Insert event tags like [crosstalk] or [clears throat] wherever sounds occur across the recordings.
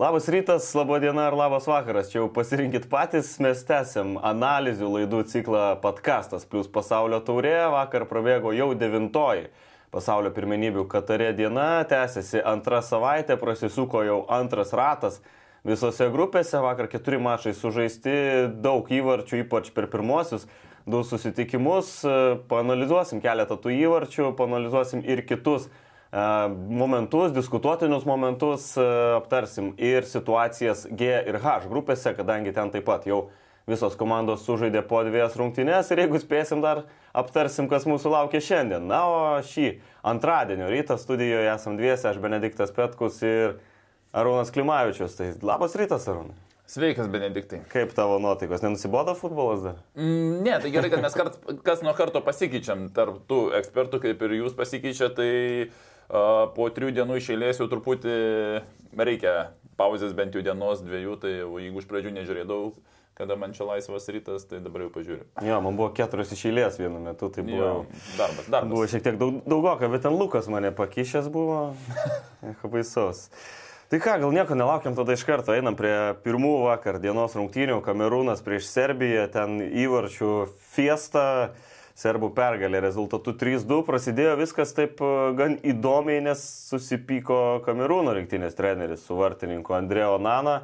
Labas rytas, laba diena ar labas vakaras. Čia jau pasirinkit patys, mes tęsiam analizių laidų ciklą podcastas plus pasaulio taurė. Vakar prabėgo jau devintoji pasaulio pirmenybių Katarė diena, tęsiasi antrą savaitę, prasisuko jau antras ratas. Visose grupėse vakar keturi mačai sužaisti, daug įvarčių, ypač per pirmosius du susitikimus. Panalizuosim keletą tų įvarčių, panalizuosim ir kitus momentus, diskutuotinus momentus aptarsim ir situacijas G ir H grupėse, kadangi ten taip pat jau visos komandos sužaidė po dviejas rungtynės ir jeigu spėsim dar aptarsim, kas mūsų laukia šiandien. Na, o šį antradienio rytą studijoje esam dviese, aš Benediktas Petkus ir Arūnas Klimavičius. Tai labas rytas, Arūnas. Sveikas, Benediktai. Kaip tavo nuotaikos? Nenusibodo futbolas dar? Mm, ne, tai gerai, kad mes kart, kas nuo karto pasikeičiam. Tarp tų ekspertų, kaip ir jūs pasikeičia, tai uh, po trijų dienų išėlės jau truputį reikia pauzės bent jau dienos, dviejų, tai jeigu iš pradžių nežiūrėdavau, kada man čia laisvas rytas, tai dabar jau pažiūriu. Jo, man buvo keturios išėlės vienu metu, tai buvo... Jo, darbas, darbas. Buvo šiek tiek daug, daugoka, bet ten Lukas mane pakišęs buvo. [laughs] Baisos. Tai ką, gal nieko nelaukiam, tada iš karto einam prie pirmų vakar dienos rungtynių. Kamerūnas prieš Serbiją, ten įvarčių fiesta. Serbų pergalė rezultatu 3-2 prasidėjo viskas taip e, gan įdomiai, nes susipyko Kamerūno rinktinės treneris su vartininku Andreo Nana.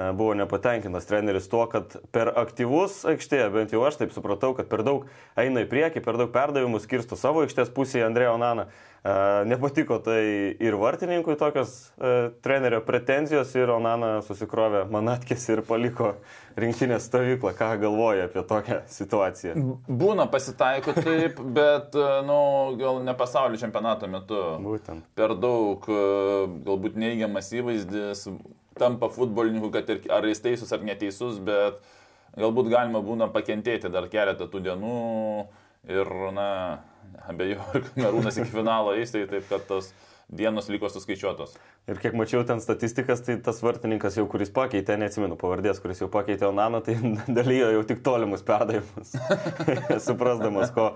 E, buvo nepatenkintas treneris tuo, kad per aktyvus aikštėje, bent jau aš taip supratau, kad per daug eina į priekį, per daug perdavimų skirsto savo aikštės pusėje Andreo Nana. E, nepatiko tai ir vartininkui tokios e, trenerio pretenzijos ir Onana susikrovė manatkės ir paliko rinktinės stovyklą. Ką galvoja apie tokią situaciją? Būna pasitaiko taip, [laughs] bet, nu, gal ne pasaulio čempionato metu. Būtent. Per daug, galbūt neigiamas įvaizdis tampa futbolininku, kad ir ar jis teisus ar neteisus, bet galbūt galima būna pakentėti dar keletą tų dienų ir, na, abejoju, ar Kamerūnas iki finalo eis, tai taip, kad tos dienos liko suskaičiuotos. Ir kiek mačiau ten statistikas, tai tas vartininkas jau, kuris pakeitė, neatsimenu pavardės, kuris jau pakeitė Onaną, tai [laughs] dalyjo jau tik tolimus perdavimus, [laughs] suprasdamas, ko,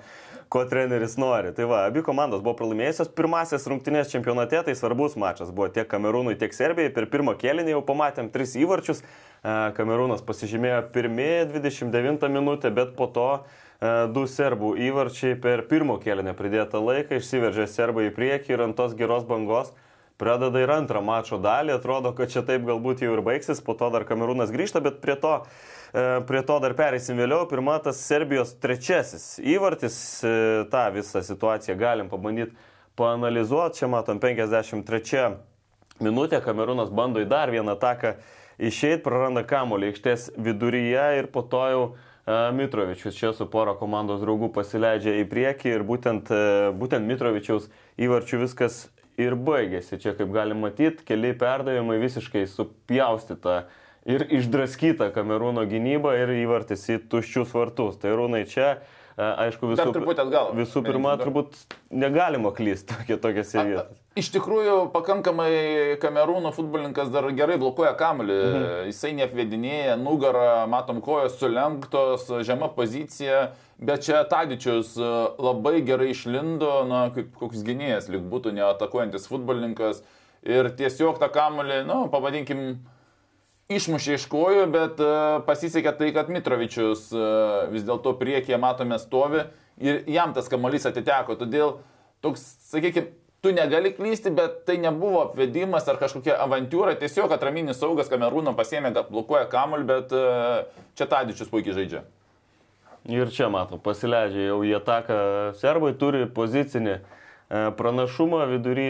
ko treneris nori. Tai va, abi komandos buvo pralaimėjusios pirmasis rungtynės čempionate, tai svarbus mačas buvo tiek Kamerūnui, tiek Serbijai. Per pirmą kėlinį jau pamatėm tris įvarčius. Kamerūnas pasižymėjo pirmieji 29 minutę, bet po to E, du serbų įvarčiai per pirmo kėlinę pridėtą laiką, išsiveržė serbai į priekį ir ant tos geros bangos pradeda ir antrą mačo dalį, atrodo, kad čia taip galbūt jau ir baigsis, po to dar Kamerūnas grįžta, bet prie to, e, prie to dar pereisim vėliau. Pirma, tas Serbijos trečiasis įvartis, e, tą visą situaciją galim pabandyti paanalizuoti. Čia matom 53 minutę, Kamerūnas bando į dar vieną ataką išeiti, praranda kamolį aikštės viduryje ir po to jau Mitrovičius čia su poro komandos draugų pasileidžia į priekį ir būtent, būtent Mitrovičiaus įvarčių viskas ir baigėsi. Čia, kaip galim matyti, keli perdavimai visiškai supjaustyta ir išdraskyta Kamerūno gynyba ir įvartis į tuščius vartus. Tai rūnai čia Aišku, visų, visų pirma, turbūt negalima klysti tokie, tokiose vietose. Iš tikrųjų, pakankamai kamerūno futbolininkas dar gerai blokuoja kamelį. Mhm. Jisai neapvedinėja, nugarą, matom, kojos sulenktos, žema pozicija. Bet čia Tadičius labai gerai išlindo, na, kaip koks gynėjas, lyg būtų neatakuojantis futbolininkas. Ir tiesiog tą kamelį, na, nu, pavadinkim, išmušė iš kojų, bet e, pasisekė tai, kad Mitrovičius e, vis dėlto priekyje matome stovi ir jam tas kamuolys atiteko. Todėl toks, sakykime, tu negali klysti, bet tai nebuvo apvedimas ar kažkokia avantūra, tiesiog atraminis saugas Kamerūno pasėmė, blokuoja kamuolį, bet e, čia Tadičius puikiai žaidžia. Ir čia matau, pasileidžia jau į ataką. Serbai turi pozicinį pranašumą vidury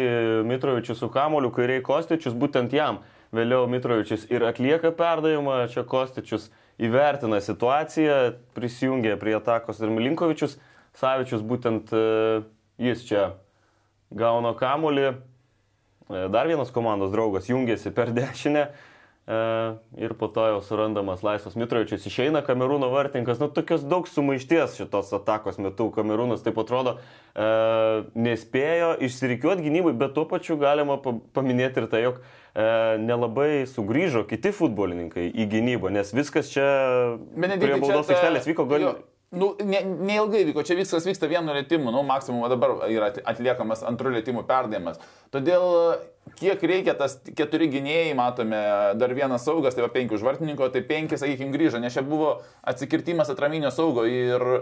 Mitrovičius su kamoliu, kairiai Kostičius, būtent jam Vėliau Mitrovičius ir atlieka perdavimą, čia Kostičius įvertina situaciją, prisijungia prie atakos ir Milinkovičius. Savičius būtent e, jis čia gauna kamulį. E, dar vienas komandos draugas jungiasi per dešinę ir po to jau surandamas Laisvas Mitrovičius išeina Kamerūno vartininkas. Nu, tokios daug sumaišties šitos atakos metu Kamerūnas taip atrodo e, nespėjo išsirikiuoti gynybai, bet tuo pačiu galima paminėti ir tai, jog e, nelabai sugrįžo kiti futbolininkai į gynybą, nes viskas čia Benedikai, prie baudos aikštelės vyko gal... Nu, ne, neilgai vyko, čia viskas vyksta vienu lėtimu, nu, maksimum dabar yra atliekamas antrų lėtimų perdėjimas. Todėl kiek reikia, tas keturi gynėjai, matome, dar vienas saugas, tai va penki užvartininko, tai penki, sakykime, grįžo, nes čia buvo atsikirtimas atraminio saugo ir e,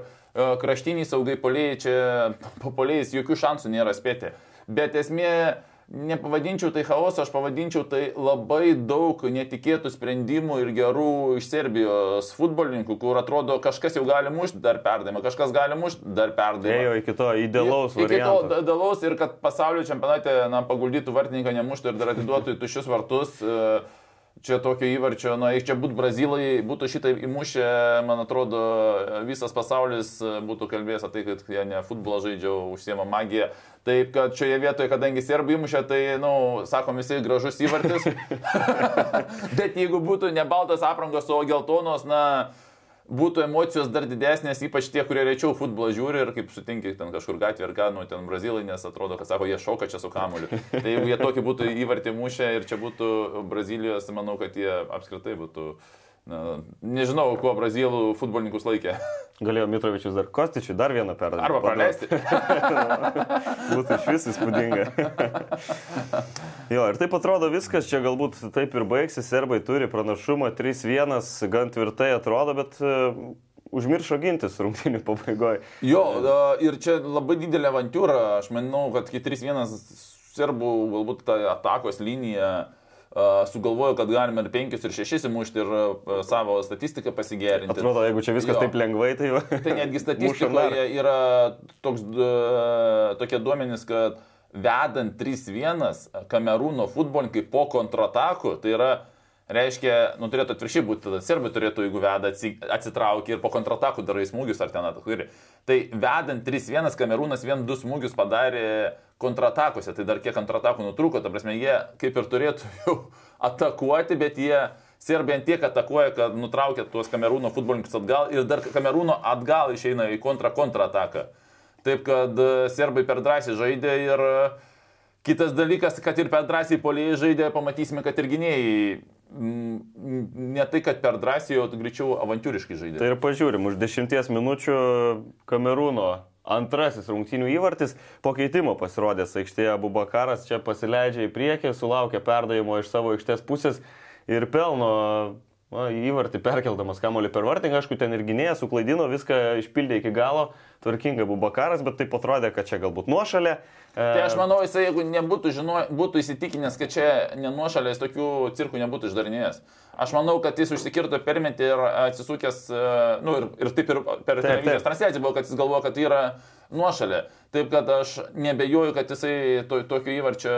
kraštiniai saugai poliai, čia po poliais jokių šansų nėra spėti. Bet esmė, nepavadinčiau tai chaoso, aš pavadinčiau tai labai daug netikėtų sprendimų ir gerų iš Serbijos futbolininkų, kur atrodo kažkas jau gali mušti dar perdavimą, kažkas gali mušti dar perdavimą. Ėjo iki to idealaus varianto. Iki to idealaus ir kad pasaulio čempionate na, paguldytų vartininką nemuštų ir dar atiduotų į tuščius vartus. Uh, čia tokio įvarčio, na, iš čia būtų brazilai, būtų šitai įmušę, man atrodo, visas pasaulis būtų kalbėjęs apie tai, kad jie ne futbolą žaidžia, užsiema magiją. Taip, kad šioje vietoje, kadangi serbai įmušė, tai, na, nu, sakom, visi gražus įvartis. [laughs] [laughs] Bet jeigu būtų ne baltas aprangos, o geltonos, na, būtų emocijos dar didesnės, ypač tie, kurie rečiau futbolą žiūri ir kaip sutinki ten kažkur gatvė ar ką, nu ten brazilai, nes atrodo, kad sako, jie šoka čia su kamuoliu. Tai jeigu jie tokį būtų įvartį mušę ir čia būtų Brazilijos, manau, kad jie apskritai būtų Na, nežinau, kuo brazilų futbolininkus laikė. [laughs] Galėjo Mitrovičius dar Kostičiui dar vieną perdavimą. Arba praleisti. [laughs] Būtų iš vis įspūdinga. [laughs] jo, ir taip atrodo viskas, čia galbūt taip ir baigsis, serbai turi pranašumą 3-1, gan tvirtai atrodo, bet uh, užmiršo gintis rungtinių pabaigoje. Jo, uh, ir čia labai didelė avantūra, aš manau, kad kai 3-1 serbų galbūt ta atakos linija sugalvojo, kad galime ir 5 ir 6 įmušti ir savo statistiką pasigerinti. Atrodo, jeigu čia viskas jo. taip lengvai, tai jau. Tai netgi [laughs] statistikoje yra toks, tokie duomenys, kad vedant 3-1 Kamerūno futbolininkai po kontratakų, tai yra reiškia, nu turėtų atviršiai būti, tada serbai turėtų, jeigu veda, atsitraukia ir po kontratakų darai smūgius ar ten atakuoja. Tai vedant 3-1, Kamerūnas 1-2 smūgius padarė kontratakose, tai dar kiek kontratakų nutrūko, ta prasme, jie kaip ir turėtų [laughs] jau atakuoti, bet jie Serbai ant tiek atakuoja, kad nutraukia tuos Kamerūno futbolininkus atgal ir dar Kamerūno atgal išeina į kontra-kontrataką. Taip kad e, serbai per drąsiai žaidė ir e, kitas dalykas, kad ir per drąsiai poliai žaidė, pamatysime, kad ir gynėjai ne tai, kad per drąsiai, o greičiau avantūriškai žaidė. Tai ir pažiūrim, už dešimties minučių Kamerūno antrasis rungtynių įvartis po keitimo pasirodęs aikštėje Bubakaras čia pasileidžia į priekį, sulaukia perdavimo iš savo aikštės pusės ir pelno na, įvartį perkeldamas kamolį per vartininką, aišku, ten ir gynėjas suklaidino, viską išpildė iki galo, tvarkingai buvo bakaras, bet taip atrodė, kad čia galbūt nuošalė. Tai aš manau, jisai, jeigu nebūtų žino, būtų įsitikinęs, kad čia nenuošalės tokių cirkų nebūtų išdarinėjęs. Aš manau, kad jis užsikirto permetį ir atsisukęs, nu ir, ir taip ir per televizijos transliaciją buvo, kad jis galvoja, kad tai yra nuošalė. Taip kad aš nebejoju, kad jisai to, tokio įvarčio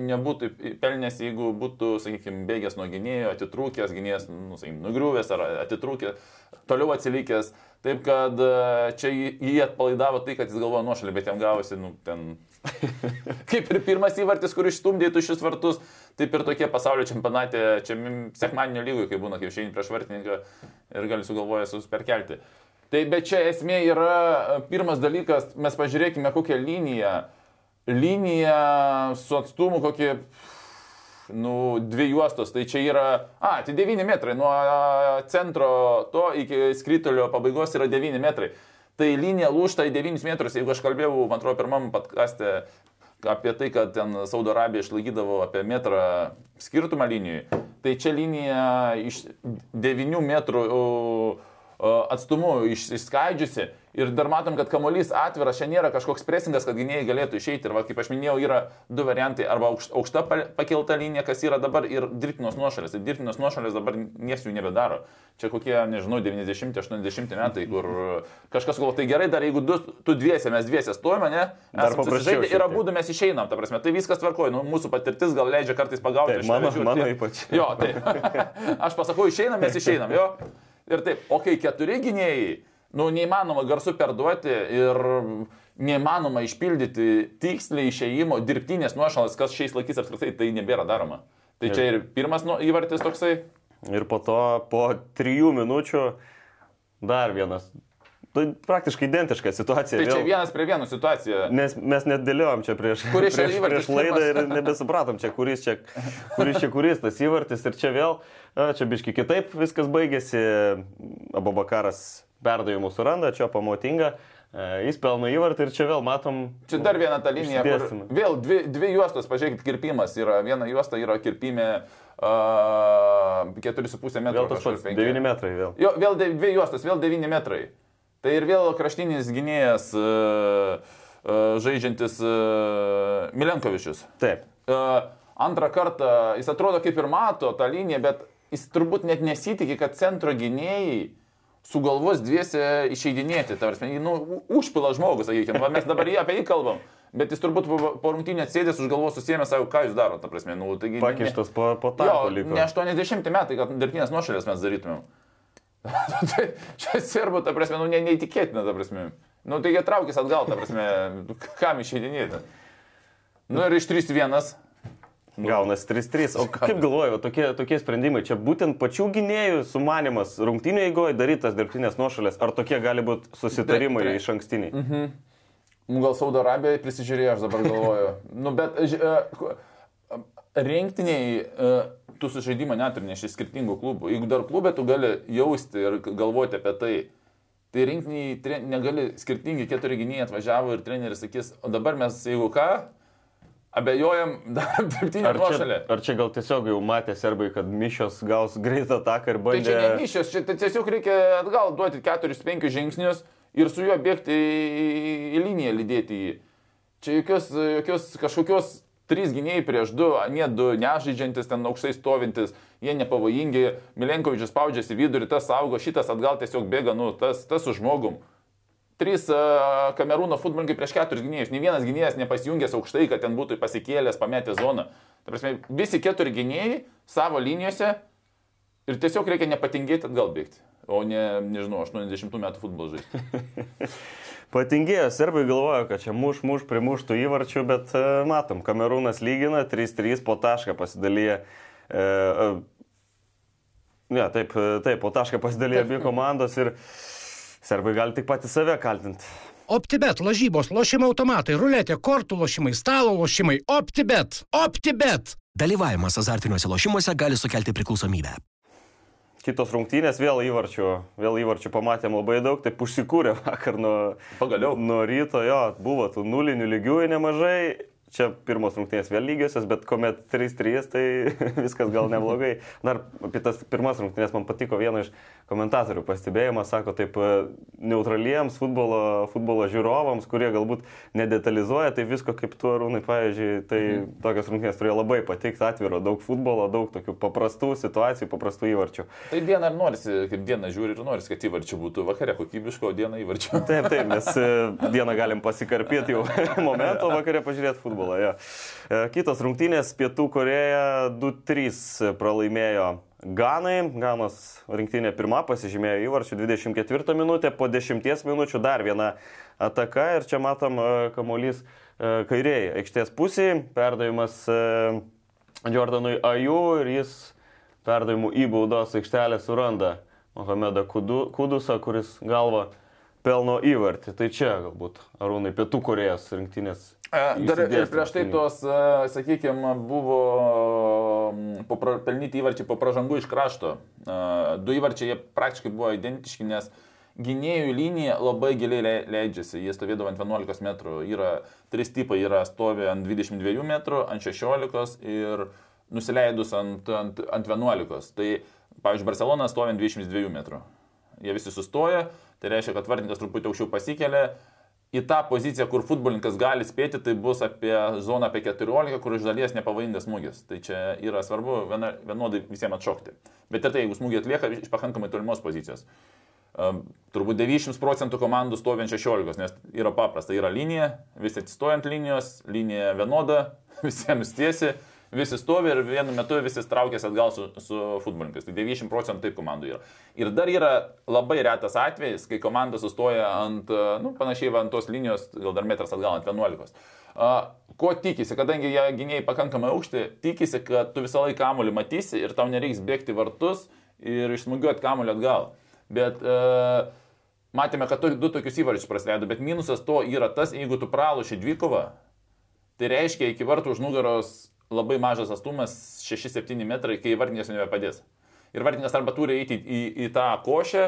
nebūtų pelnęs, jeigu būtų, sakykime, bėgęs nuo gynėjo, atitrūkęs, gynėjas, nu, sakykime, nugriuvęs ar atitrūkęs, toliau atsilikęs. Taip kad e, čia jį atpalaidavo tai, kad jis galvoja nuošalį, bet jam gavosi, nu, ten [laughs] Kaip ir pirmas įvartis, kur išstumdė tuščius vartus, taip ir tokie pasaulio čempionate, čia sekmadienio lygui, kai būna kaip šiandien prieš vartininką ir gali sugalvoja susperkelti. Tai bet čia esmė yra e, pirmas dalykas, mes pažiūrėkime kokią liniją. Linija su atstumu kokį, nu, dvi juostos, tai čia yra, a, tai 9 metrai, nuo centro to iki skritulio pabaigos yra 9 metrai. Tai linija lūšta į 9 metrus, jeigu aš kalbėjau, man atrodo, pirmam podkastė apie tai, kad ten Saudo Arabija išlaikydavo apie metrą skirtumą linijai, tai čia linija iš 9 metrų atstumu iš, išskaidžiusi ir dar matom, kad kamuolys atviras, čia nėra kažkoks presingas, kad gynėjai galėtų išeiti. Ir va, kaip aš minėjau, yra du variantai - arba aukšta pakelta linija, kas yra dabar, ir dirbtinos nuošalės. Ir dirbtinos nuošalės dabar nieks jų nebedaro. Čia kokie, nežinau, 90-80 metai, kur kažkas galvo, tai gerai, dar jeigu du, tu dviese, mes dviese stojame, ne? Dar paprasčiau. Ir abu mes išeinam, ta prasme, tai viskas tvarkoja. Nu, mūsų patirtis gal leidžia kartais pagauti. Taip, mano, mano ypač. Jo, tai [laughs] aš pasakau, išeinam, mes išeinam, jo. Ir taip, o kai keturi gynėjai, nu, neįmanoma garsu perduoti ir neįmanoma išpildyti tiksliai išėjimo dirbtinės nuošalas, kas šiais laikais apskritai tai nebėra daroma. Tai čia ir pirmas nu, įvartis toksai. Ir po to, po trijų minučių, dar vienas praktiškai identiška situacija. Tai čia vėl. vienas prie vieno situacija. Nes mes net dėliojom čia prieš, Kuris čia prieš, įvartis prieš laidą ir nebesupratom čia, kuris čia, kuris čia kuris tas įvartis. Ir čia vėl, čia biški kitaip viskas baigėsi. Abu Bakaras perdavimų suranda, čia pamotinga. Jis pelno įvartį ir čia vėl matom. Čia dar viena ta linija, vėl dvi, dvi juostos, pažiūrėkit, kirpimas yra. Viena juosta yra kirpime uh, 4,5 metrų. Vėl tas pats, penki. 9 metrai vėl. Jo, vėl de, dvi juostos, vėl 9 metrai. Tai ir vėl kraštinis gynėjas uh, uh, žaidžiantis uh, Milenkovičius. Taip. Antrą kartą jis atrodo kaip ir mato tą liniją, bet jis turbūt net nesitikė, kad centro gynėjai sugalvos dviese išeidinėti. Ta prasme, jį, nu, užpila žmogus, sakykime, mes dabar jį apie jį kalbam. Bet jis turbūt po, po rungtynės sėdės už galvos susėmė, sako, ką jūs darote, ta prasme, nu, taigi... ne- Pakištas po, po tarpo liko. ne 80 metai, kad dirbtinės nuošalės mes darytumėm. [laughs] tai čia serbu, ta prasme, nu, ne, neįtikėtina, ta prasme. Nu, tai jie traukis atgal, ta prasme, kam išeidinėti. Nu ir iš 3-1. Gaunas 3-3. O kaip galvoju, tokie, tokie sprendimai, čia būtent pačių gynėjų sumanimas rungtynio eigoje darytas dirbtinės nuošalės, ar tokie gali būti susitarimai Tre- tre- iš ankstiniai? Mhm. Nu, gal Saudo Arabija prisižiūrėjo, aš dabar galvoju. nu, bet e, ku- rinktiniai, e, tu su žaidimą net ir ne iš skirtingų klubų. Jeigu dar klubė, tu gali jausti ir galvoti apie tai. Tai rinktiniai tre- negali skirtingi keturi gynėjai atvažiavo ir treneris sakys, o dabar mes, jeigu ką, abejojam [laughs] dar dirbtinį Ar čia, nuošalę. ar čia gal tiesiog jau matė serbai, kad mišios gaus greitą ataką ir Tai bandė... čia ne mišios, čia tai tiesiog reikia atgal duoti 4-5 žingsnius ir su juo bėgti į, į liniją, lydėti jį. Čia jokios, jokios kažkokios trys gynėjai prieš du, ne du nežaidžiantis, ten aukštai stovintis, jie nepavojingi, Milenkovičius spaudžiasi vidurį, tas saugo, šitas atgal tiesiog bėga, nu, tas, tas su žmogum. Trys uh, kamerūno futbolininkai prieš keturis gynėjus, ne vienas gynėjas nepasijungęs aukštai, kad ten būtų pasikėlęs, pametę zoną. Ta prasme, visi keturi gynėjai savo linijose ir tiesiog reikia nepatingėti atgal bėgti, o ne, nežinau, 80 metų futbolą žaisti. [laughs] Patingėjo, serbai galvoja, kad čia muš, muš, primuštų įvarčių, bet e, matom, Kamerūnas lygina, 3-3 po tašką pasidalyja. E, e, ne, taip, e, taip, po tašką pasidalyja abi komandos ir serbai gali tik patys save kaltinti. OptiBet, lažybos, lošimo automatai, ruletė, kortų lošimai, stalo lošimai. OptiBet. OptiBet. Dalyvavimas azartiniuose lošimuose gali sukelti priklausomybę. Kitos rungtynės vėl įvarčių, vėl įvarčių pamatėm labai daug, taip užsikūrė vakar nuo, Pagaliau. nuo ryto, jo, buvo tų nulinių lygiųjų nemažai, čia pirmos rungtynės vėl lygiosios, bet kuomet 3-3, tai [laughs] viskas gal neblogai. Dar apie tas pirmas rungtynės man patiko vieno iš komentatorių pastebėjimas, sako taip, e, neutraliems futbolo, futbolo žiūrovams, kurie galbūt nedetalizuoja, tai visko kaip tu, Arūnai, pavyzdžiui, tai mhm. tokios rungtynės turėjo labai patikti, atviro, daug futbolo, daug tokių paprastų situacijų, paprastų įvarčių. Tai dieną ir norisi, kaip dieną žiūri ir norisi, kad įvarčių būtų vakare kokybiško, o dieną įvarčių. Taip, taip, nes e, dieną galim pasikarpyti jau [laughs] momento, vakarė pažiūrėti futbolą. Ja. Kitos rungtynės, Pietų Koreja 2-3 pralaimėjo Ganai. Ganos rinktinė pirmą pasižymėjo įvarčių 24 minutę, po 10 minučių dar viena ataka ir čia matom e, kamuolys e, kairiai aikštės pusėje, perdavimas e, Jordanui Aju ir jis perdavimu į baudos aikštelę suranda Mohamedą Kudu, Kudusą, kuris galva pelno įvartį. Tai čia galbūt Arūnai Pietų Korejos rinktinės. Dar ir prieš tai tos, sakykime, buvo mm, pelnyti įvarčiai po pražangų iš krašto. Du įvarčiai jie praktiškai buvo identiški, nes gynėjų linija labai giliai lei- leidžiasi. Jie stovėdavo ant 11 metrų. Yra trys tipai, yra stovi ant 22 metrų, ant 16 ir nusileidus ant, ant, ant 11. Tai, pavyzdžiui, Barcelona stovi ant 22 metrų. Jie visi sustoja, tai reiškia, kad vartininkas truputį aukščiau pasikelia. Į tą poziciją, kur futbolininkas gali spėti, tai bus apie zoną apie 14, kur iš dalies nepavojingas smūgis. Tai čia yra svarbu viena, vienodai visiems atšokti. Bet ir tai, jeigu smūgį atlieka iš pakankamai tolimos pozicijos. Um, turbūt 90 procentų komandų stovi ant 16, nes yra paprasta, yra linija, visi atsistoja ant linijos, linija vienoda, [laughs] visiems tiesi, visi stovi ir vienu metu visi traukėsi atgal su, su futbolininkais. Tai 90 procentų taip komandų yra. Ir dar yra labai retas atvejis, kai komanda sustoja ant, nu, panašiai ant tos linijos, gal dar metras atgal ant 11. Uh, ko tikisi, kadangi jie gynėjai pakankamai aukšti, tikisi, kad tu visą laiką kamuolį matysi ir tau nereiks bėgti vartus ir išsmugiuoti kamuolį atgal. Bet uh, matėme, kad du tokius įvarčius praleido, bet minusas to yra tas, jeigu tu praloši dvikovą, tai reiškia iki vartų už nugaros labai mažas atstumas 6-7 metrai, kai vartininkas nebepadės. Ir vartininkas arba turi eiti į, į tą košę,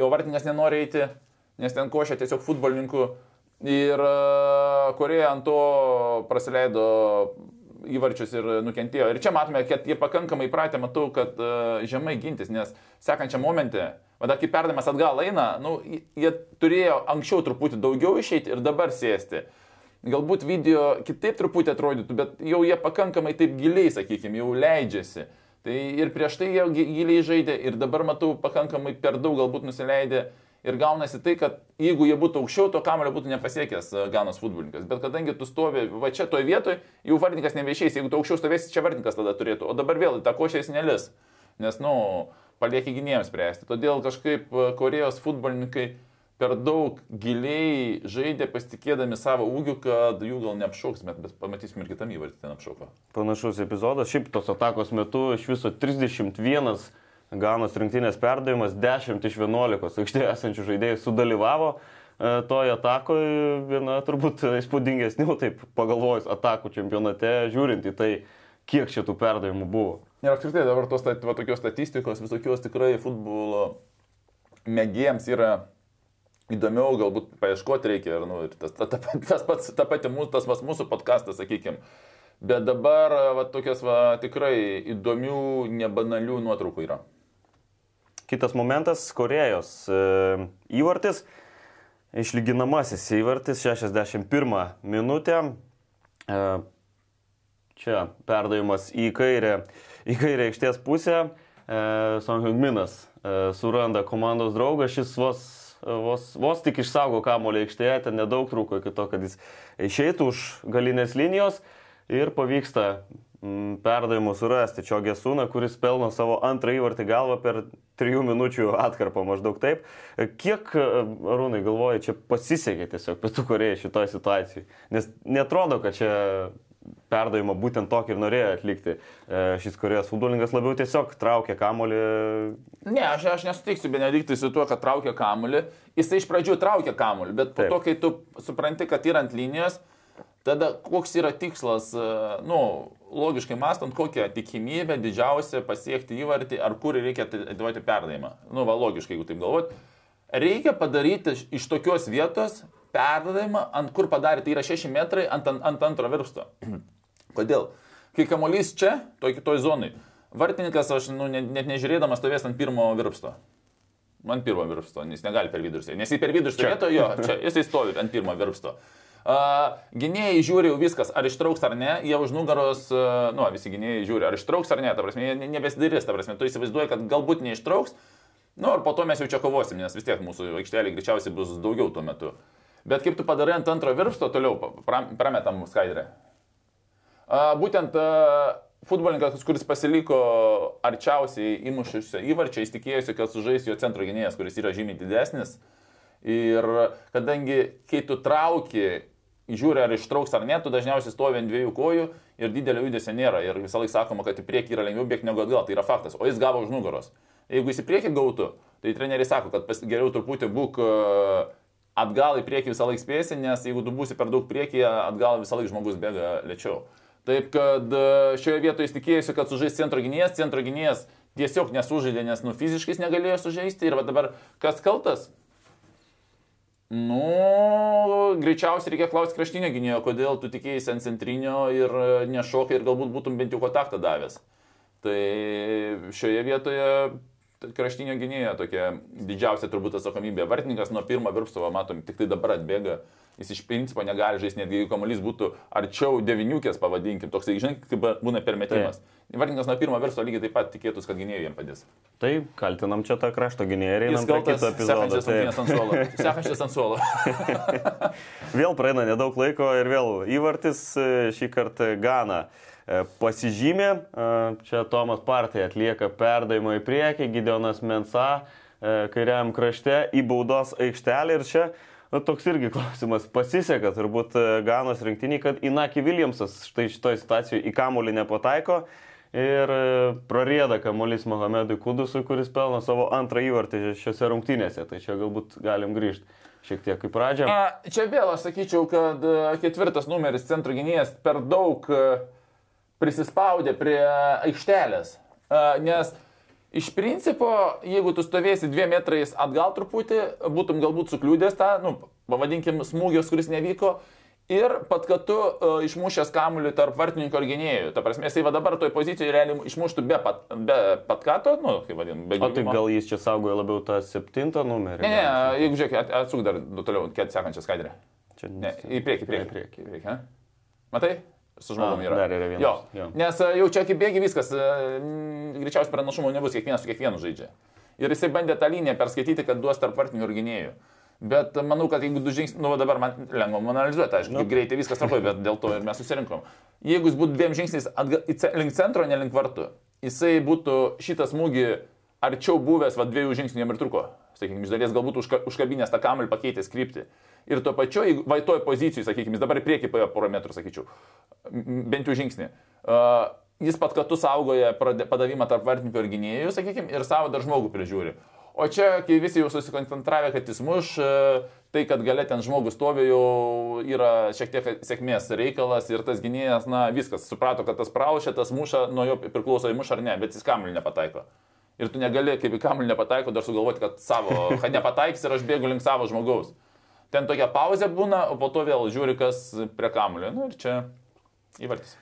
o vartininkas nenori eiti, nes ten košė tiesiog futbolininkų. Ir e, Koreja ant to praleido įvarčius ir nukentėjo. Ir čia matome, kad jie pakankamai pratę, matau, kad uh, žemai gintis, nes sekančiam momente, vada kai perdamas atgal eina, nu, jie turėjo anksčiau truputį daugiau išeiti ir dabar sėsti. Galbūt video kitaip truputį atrodytų, bet jau jie pakankamai taip giliai, sakykime, jau leidžiasi. Tai ir prieš tai jie gi- giliai žaidė ir dabar matau pakankamai per daug galbūt nusileidė. Ir gaunasi tai, kad jeigu jie būtų aukščiau, to kamulio būtų nepasiekęs e, Ganos futbolininkas. Bet kadangi tu stovi va čia toje vietoje, jau vardininkas nebeišeis. Jeigu tu aukščiau stovėsi, čia vardininkas tada turėtų. O dabar vėl į tą košę jis nelis. Nes, nu, palieki gynėjams spręsti. Todėl kažkaip e, Korejos futbolininkai per daug giliai žaidė pasitikėdami savo ūgiu, kad jų gal neapšauks, bet, bet pamatysim ir kitam įvartį ten apšauko. Panašus epizodas. Šiaip tos atakos metu iš viso 31 Ganos rinktinės perdavimas, 10 iš 11 aikštėje esančių žaidėjų sudalyvavo e, toje atakoje. Viena turbūt įspūdingesnių, taip pagalvojus, atakų čempionate, žiūrint į tai, kiek šitų perdavimų buvo. Ir apskritai dabar tos va, tokios statistikos, visokios tikrai futbolo mėgėjams yra įdomiau, galbūt paieškoti reikia. Ir, nu, ir tas, ta, ta, tas pats, ta pati mūsų, tas pats mūsų podkastas, sakykime. Bet dabar va, tokios va, tikrai įdomių, nebanalių nuotraukų yra. Kitas momentas - Korejos e, įvartis. Išlyginamasis įvartis 61 minutę. E, Čia perdavimas į kairę, į kairę aikštės pusę. E, Song Hyungminas e, suranda komandos draugą, šis vos, vos, vos tik išsaugo kamolį aikštėje, ten nedaug trūko iki to, kad jis išeitų už galinės linijos ir pavyksta mm, perdavimu surasti Čiogė Sūną, kuris pelno savo antrą įvartį galvą per trijų minučių atkarpą maždaug taip. Kiek, e, Arūnai, galvoja, čia pasisekė tiesiog Pietų Korejai šitoje situacijoje? Nes netrodo, kad čia perdavimą būtent tokį ir norėjo atlikti. E, Šis Korejos futbolininkas labiau tiesiog traukė kamolį. Ne, aš, aš nesutiksiu Benediktui su tuo, kad traukia kamuolį. Jisai iš pradžių traukia kamuolį, bet po Taip. to, kai tu supranti, kad yra ant linijos, tada koks yra tikslas, e, nu, logiškai mąstant, kokia tikimybė didžiausia pasiekti įvartį, ar kur reikia atiduoti perdavimą. Nu, va, logiškai, jeigu taip galvot. Reikia padaryti iš tokios vietos perdavimą, ant kur padarė, tai yra 6 metrai ant, ant, ant antro virsto. [clears throat] Kodėl? Kai kamuolys čia, toj kitoj zonai, vartininkas, aš nu, net, net nežiūrėdamas stovės ant pirmo virpsto. Man pirmo virpsto, nes negali per vidurį. Nes jis per vidurį stovėtų, jo, čia jisai stovi ant pirmo virpsto. Uh, gynėjai žiūri jau viskas, ar ištrauks ar ne, jie už nugaros, uh, nu, visi gynėjai žiūri, ar ištrauks ar ne, ta prasme, jie ne- nebesidarys, ta prasme, tu įsivaizduoji, kad galbūt neištrauks, nu, ir po to mes jau čia kovosim, nes vis tiek mūsų aikštelė greičiausiai bus daugiau tuo metu. Bet kaip tu padarai ant antro virpsto, toliau prametam skaidrę. Būtent futbolininkas, kuris pasiliko arčiausiai įmušusio įvarčio, jis tikėjosi, kad sužais jo centro gynėjas, kuris yra žymiai didesnis. Ir kadangi, kai tu trauki, žiūri ar ištrauks ar ne, tu dažniausiai stovi ant dviejų kojų ir didelio judesio nėra. Ir visą laiką sakoma, kad į priekį yra lengviau bėgti negu atgal, tai yra faktas. O jis gavo už nugaros. Jeigu jis į priekį gautų, tai treneriai sako, kad pas, geriau truputį būk a, atgal į priekį visą laiką spėsi, nes jeigu tu būsi per daug priekyje, atgal visą laiką žmogus bėga lėčiau. Taip kad e, šioje vietoje jis tikėjosi, kad sužais centro gynėjas, centro gynėjas tiesiog nesužaidė, nes nu fiziškai negalėjo sužaisti. Ir dabar kas kaltas? Nu, greičiausiai reikia klausti kraštinio gynėjo, kodėl tu tikėjai ant centrinio ir e, nešokai ir galbūt būtum bent jau kontaktą davęs. Tai šioje vietoje kraštinio gynėjo tokia didžiausia turbūt atsakomybė. Vartininkas nuo pirmo virpsto, va, matom, tik tai dabar atbėga. Jis iš principo negali žaisti, netgi jeigu kamuolys būtų arčiau deviniukės, pavadinkim, toksai, žinai, kaip būna permetimas. Vartininkas nuo pirmo virsto lygiai taip pat tikėtus, kad gynėjai jam padės. Tai kaltinam čia tą krašto gynėją ir Jis kaltas epizodo. sekančias Tai rungtynes ant suolo. [laughs] Sekančias ant suolo. vėl praeina nedaug laiko ir vėl įvartis e, šį kartą Gana. E, Pasižymė, e, čia Tomas Partija atlieka perdavimą į priekį, Gideonas Mensa e, kairiam krašte į baudos aikštelę ir čia nu, toks irgi klausimas. Pasiseka turbūt Ganos rinktiniai, kad Inaki Williamsas štai šitoje situacijoje į kamulį nepataiko ir prarėda kamuolys Mohamedui Kudusui, kuris pelno savo antrą įvartį šiuose rungtynėse. Tai čia galbūt galim grįžti šiek tiek kaip pradžią. A, čia vėl aš sakyčiau, kad ketvirtas numeris centro gynėjas per daug a, prisispaudė prie aikštelės. A, Nes iš principo, jeigu tu stovėsi dviem metrais atgal truputį, būtum galbūt sukliūdęs tą, nu, pavadinkim, smūgios, kuris nevyko. Ir pat kad tu uh, išmušęs kamuolį tarp vartininko ir gynėjų. Ta prasme, jisai va dabar toj pozicijoje realiai išmuštų be, pat, be patkato, nu, kaip vadinam, be O tai gal jis čia saugoja labiau tą septintą numerį? Ne, ne, jeigu žiūrėk, at- atsuk dar toliau, kiek sekančią skaidrę. Čia Ne, į priekį, į priekį. Į priekį. Į priekį? Matai? Su žmogumi A, yra. dar yra vienas, Jo. jo. Nes e, jau čia kaip bėgi viskas, e, greičiausiai pranašumo nebus, kiekvienas su kiekvienu žaidžia. Ir jisai bandė tą liniją perskaityti, kad duos tarp vartinių ir gynėjų. Bet manau, kad jeigu du žingsniai, nu dabar man lengva analizuoti, aišku, kaip greitai viskas tvarkoja, bet dėl to ir mes susirinkom. Jeigu jis būtų dviem žingsniais atga, į ce- link centro, ne link vartų, jisai būtų šitą smūgį arčiau buvęs, va dviejų žingsnių jam ir truko. Sakykime, iš dalies galbūt užka, užkabinęs tą kamelį pakeitęs kryptį. Ir tuo pačiu, va toj pozicijai, sakykime, jis dabar į priekį paėjo porą metrų, sakyčiau, bent jau žingsnį. Uh, jis pat kartu saugoja padavimą tarp vartininkų ir gynėjų, sakykime, ir savo dar žmogų prižiūri. O čia, kai visi jau susikoncentravę, kad jis muš, tai, kad gale ten žmogus stovi, jau yra šiek tiek sėkmės reikalas ir tas gynėjas, na, viskas, suprato, kad tas praušė, tas muša, nuo jo priklauso į mušą ar ne, bet jis kamuolį nepataiko. Ir tu negali, kaip į kamuolį nepataiko, dar sugalvoti, kad savo, kad nepataiks ir aš bėgu link savo žmogaus. Ten tokia pauzė būna, o po to vėl žiūri, kas prie kamuolio. Na ir čia įvartis.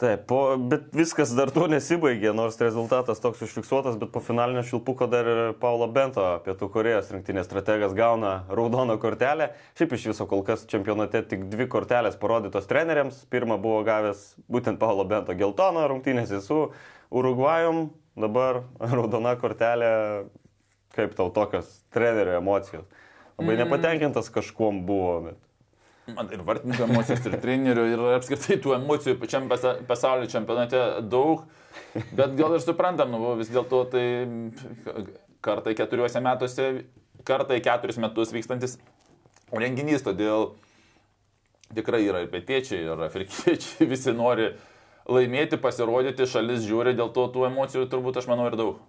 Taip, po, bet viskas dar tuo nesibaigė, nors rezultatas toks užfiksuotas, bet po finalinio šilpuko dar ir Paulo Bento, Pietų Korejos rinktinės strategas, gauna raudoną kortelę. Šiaip iš viso kol kas čempionate tik dvi kortelės parodytos treneriams. Pirmą buvo gavęs būtent Paulo Bento geltoną rungtynėse su Urugvajum, dabar [laughs] raudona kortelė. Kaip tau tokios trenerio emocijos? Labai nepatenkintas kažkuom buvo, bet... Man ir vartininko emocijos, ir trenerių, ir apskritai tų emocijų pačiam pasa- pasaulio čempionate daug. Bet gal ir suprantam, nu, vis dėlto tai kartai keturiuose metuose, kartai keturis metus vykstantis renginys, todėl tikrai yra ir pietiečiai, ir afrikiečiai, [laughs] visi nori laimėti, pasirodyti, šalis žiūri, dėl to tų emocijų turbūt aš manau ir daug.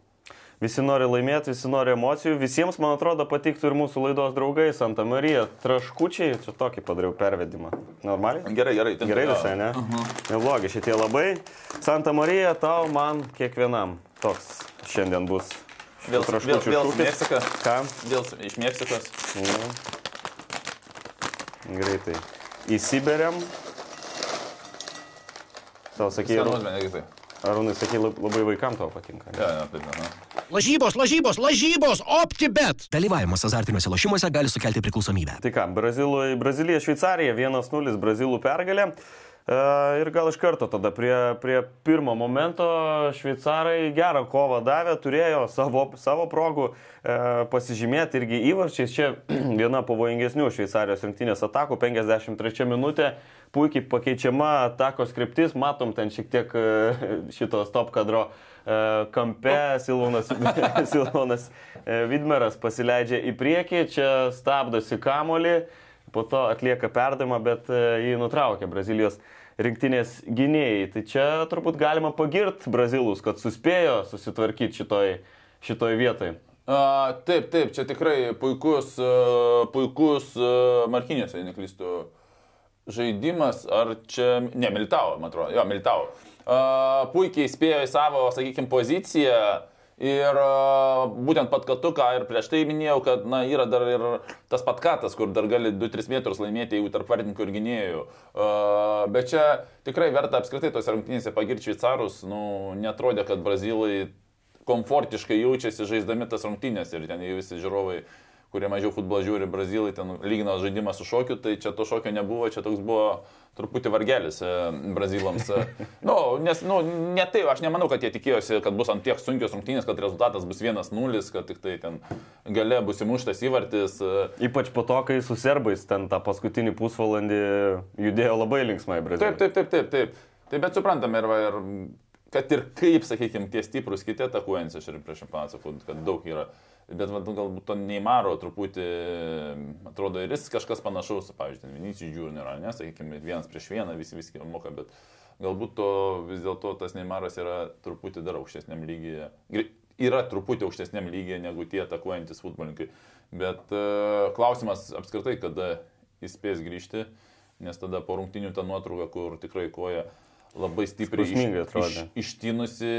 Visi nori laimėti, visi nori emocijų. Visiems, man atrodo, patiktų ir mūsų laidos draugai Santa Marija. Traškučiai, čia tokį padariau pervedimą. Normaliai? Gerai, gerai. ten- Gerai visai, ne? Neblogi šitie labai. Santa Marija, tau, man, kiekvienam. Toks šiandien bus. Vėl, vėl, vėl šūkis. Meksika. Ką? Vėl iš Meksikos. Nu. Greitai. Įsiberiam. Tau sakė, bet. Arūnai, sakė, labai vaikam tau patinka. ne? Ja, taip, aha. Lažybos, lažybos, lažybos, optibet. Dalyvavimas azartiniuose lošimuose gali sukelti priklausomybę. Tai ką, Brazilui, Brazilija, Šveicarija 1-0 Brazilų pergalė. E, Ir gal iš karto tada prie, prie pirmo momento šveicarai gerą kovą davė, turėjo savo, savo progų e, pasižymėti irgi įvarčiais. Čia [clears throat] viena pavojingesnių šveicarijos rinktinės atakų, 53 minutė, puikiai pakeičiama atakos kryptis, matom ten šiek tiek e, [laughs] šito stop kadro e, kampe. Silvonas, [laughs] Silvonas Vidmeras pasileidžia į priekį, čia stabdosi kamolį, po to atlieka perdavimą, bet e, jį nutraukė Brazilijos rinktinės gynėjai. Tai čia turbūt galima pagirti brazilus, kad suspėjo susitvarkyti šitoj, šitoj vietoj. A, taip, taip, čia tikrai puikus, a, puikus a, Markinės, jei neklystu, žaidimas, ar čia, ne, Militavo, man atrodo, jo, Militavo. A, puikiai spėjo į savo, sakykime, poziciją ir a, būtent patkatuką ir prieš tai minėjau, kad, na, yra dar ir tas patkatas, kur dar gali 2-3 metrus laimėti, jeigu tarp vardininkų ir gynėjų. A, bet čia tikrai verta apskritai tos rungtynėse pagirti šveicarus, nu, netrodė, kad brazilai komfortiškai jaučiasi žaisdami tas rungtynės ir ten jau visi žiūrovai, kurie mažiau futbolą žiūri, brazilai ten lygino žaidimą su šokiu, tai čia to šokio nebuvo, čia toks buvo truputį vargelis e, brazilams. E, [laughs] nu, nes, nu, ne tai, aš nemanau, kad jie tikėjosi, kad bus ant tiek sunkios rungtynės, kad rezultatas bus 1-0, kad tik tai ten gale bus įmuštas įvartis. E, Ypač po to, kai su serbais ten tą paskutinį pusvalandį judėjo labai linksmai Brazilija. Taip, taip, taip, taip, taip. Taip, bet suprantam ir, ir kad ir kaip, sakykime, tie stiprus kiti atakuojantys, aš ir prieš sakau, kad daug yra. Bet va, nu, galbūt to neįmaro truputį, atrodo, ir jis kažkas panašaus, pavyzdžiui, ten Vinicijų Junior, ne, sakykime, vienas prieš vieną, visi visi moka, bet galbūt to vis dėlto tas Neimaras yra truputį dar aukštesniam lygyje. Yra truputį aukštesniam lygyje negu tie atakuojantis futbolininkai. Bet uh, klausimas apskritai, kada jis spės grįžti, nes tada po rungtinių ta nuotrauka, kur tikrai koja labai stipriai Skausmingai atrodė. ištinusi,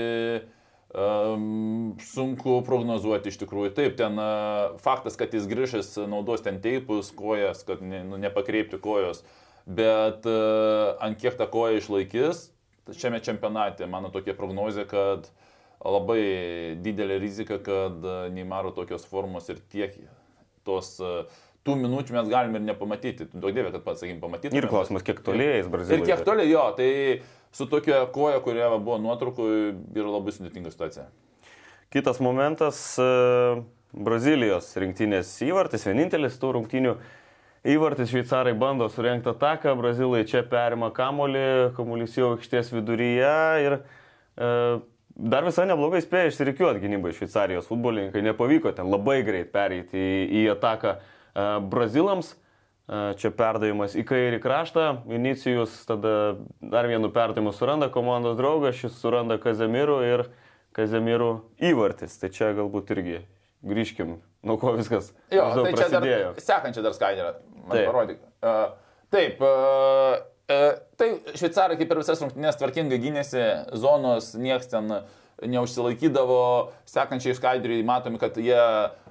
um, sunku prognozuoti iš tikrųjų. Taip, ten uh, faktas, kad jis grįžęs naudos ten teipus, kojas, kad ne, nu, nepakreipti kojos, bet uh, ant kiek ta koja išlaikys šiame čempionate, mano tokia prognozija, kad labai didelė rizika, kad uh, Neymaro tokios formos ir tiek tos uh, tų minučių mes galime ir nepamatyti. Daug dievė, kad pats, sakykim, pamatytume. Ir klausimas, kiek toliai jis Brazilijai. Ir kiek toliai jo, tai su tokia koja, kurie va, buvo nuotraukų, yra labai sudėtinga situacija. Kitas momentas e, - Brazilijos rinktinės įvartis, vienintelis tų rungtinių įvartis. Šveicarai bando surenkti ataką, brazilai čia perima kamolį, kamuolys jau aikštės viduryje ir e, dar visai neblogai spėjo išsirikiuoti gynybai Šveicarijos futbolininkai, nepavyko ten labai greit pereiti į, į ataką e, brazilams. Čia perdavimas į kairį kraštą, Vinicijus tada dar vienu perdavimu suranda komandos draugą, šis suranda Kazemirų ir Kazemirų įvartis. Tai čia galbūt irgi grįžkim, nuo ko viskas Jo, tai čia dar, prasidėjo. sekančia dar skaidrė, man Taip. parodyk. Uh, taip, uh, uh, tai šveicarai kaip ir visas rungtynės tvarkingai gynėsi, zonos nieks ten neužsilaikydavo, sekančiai skaidriai matomi, kad jie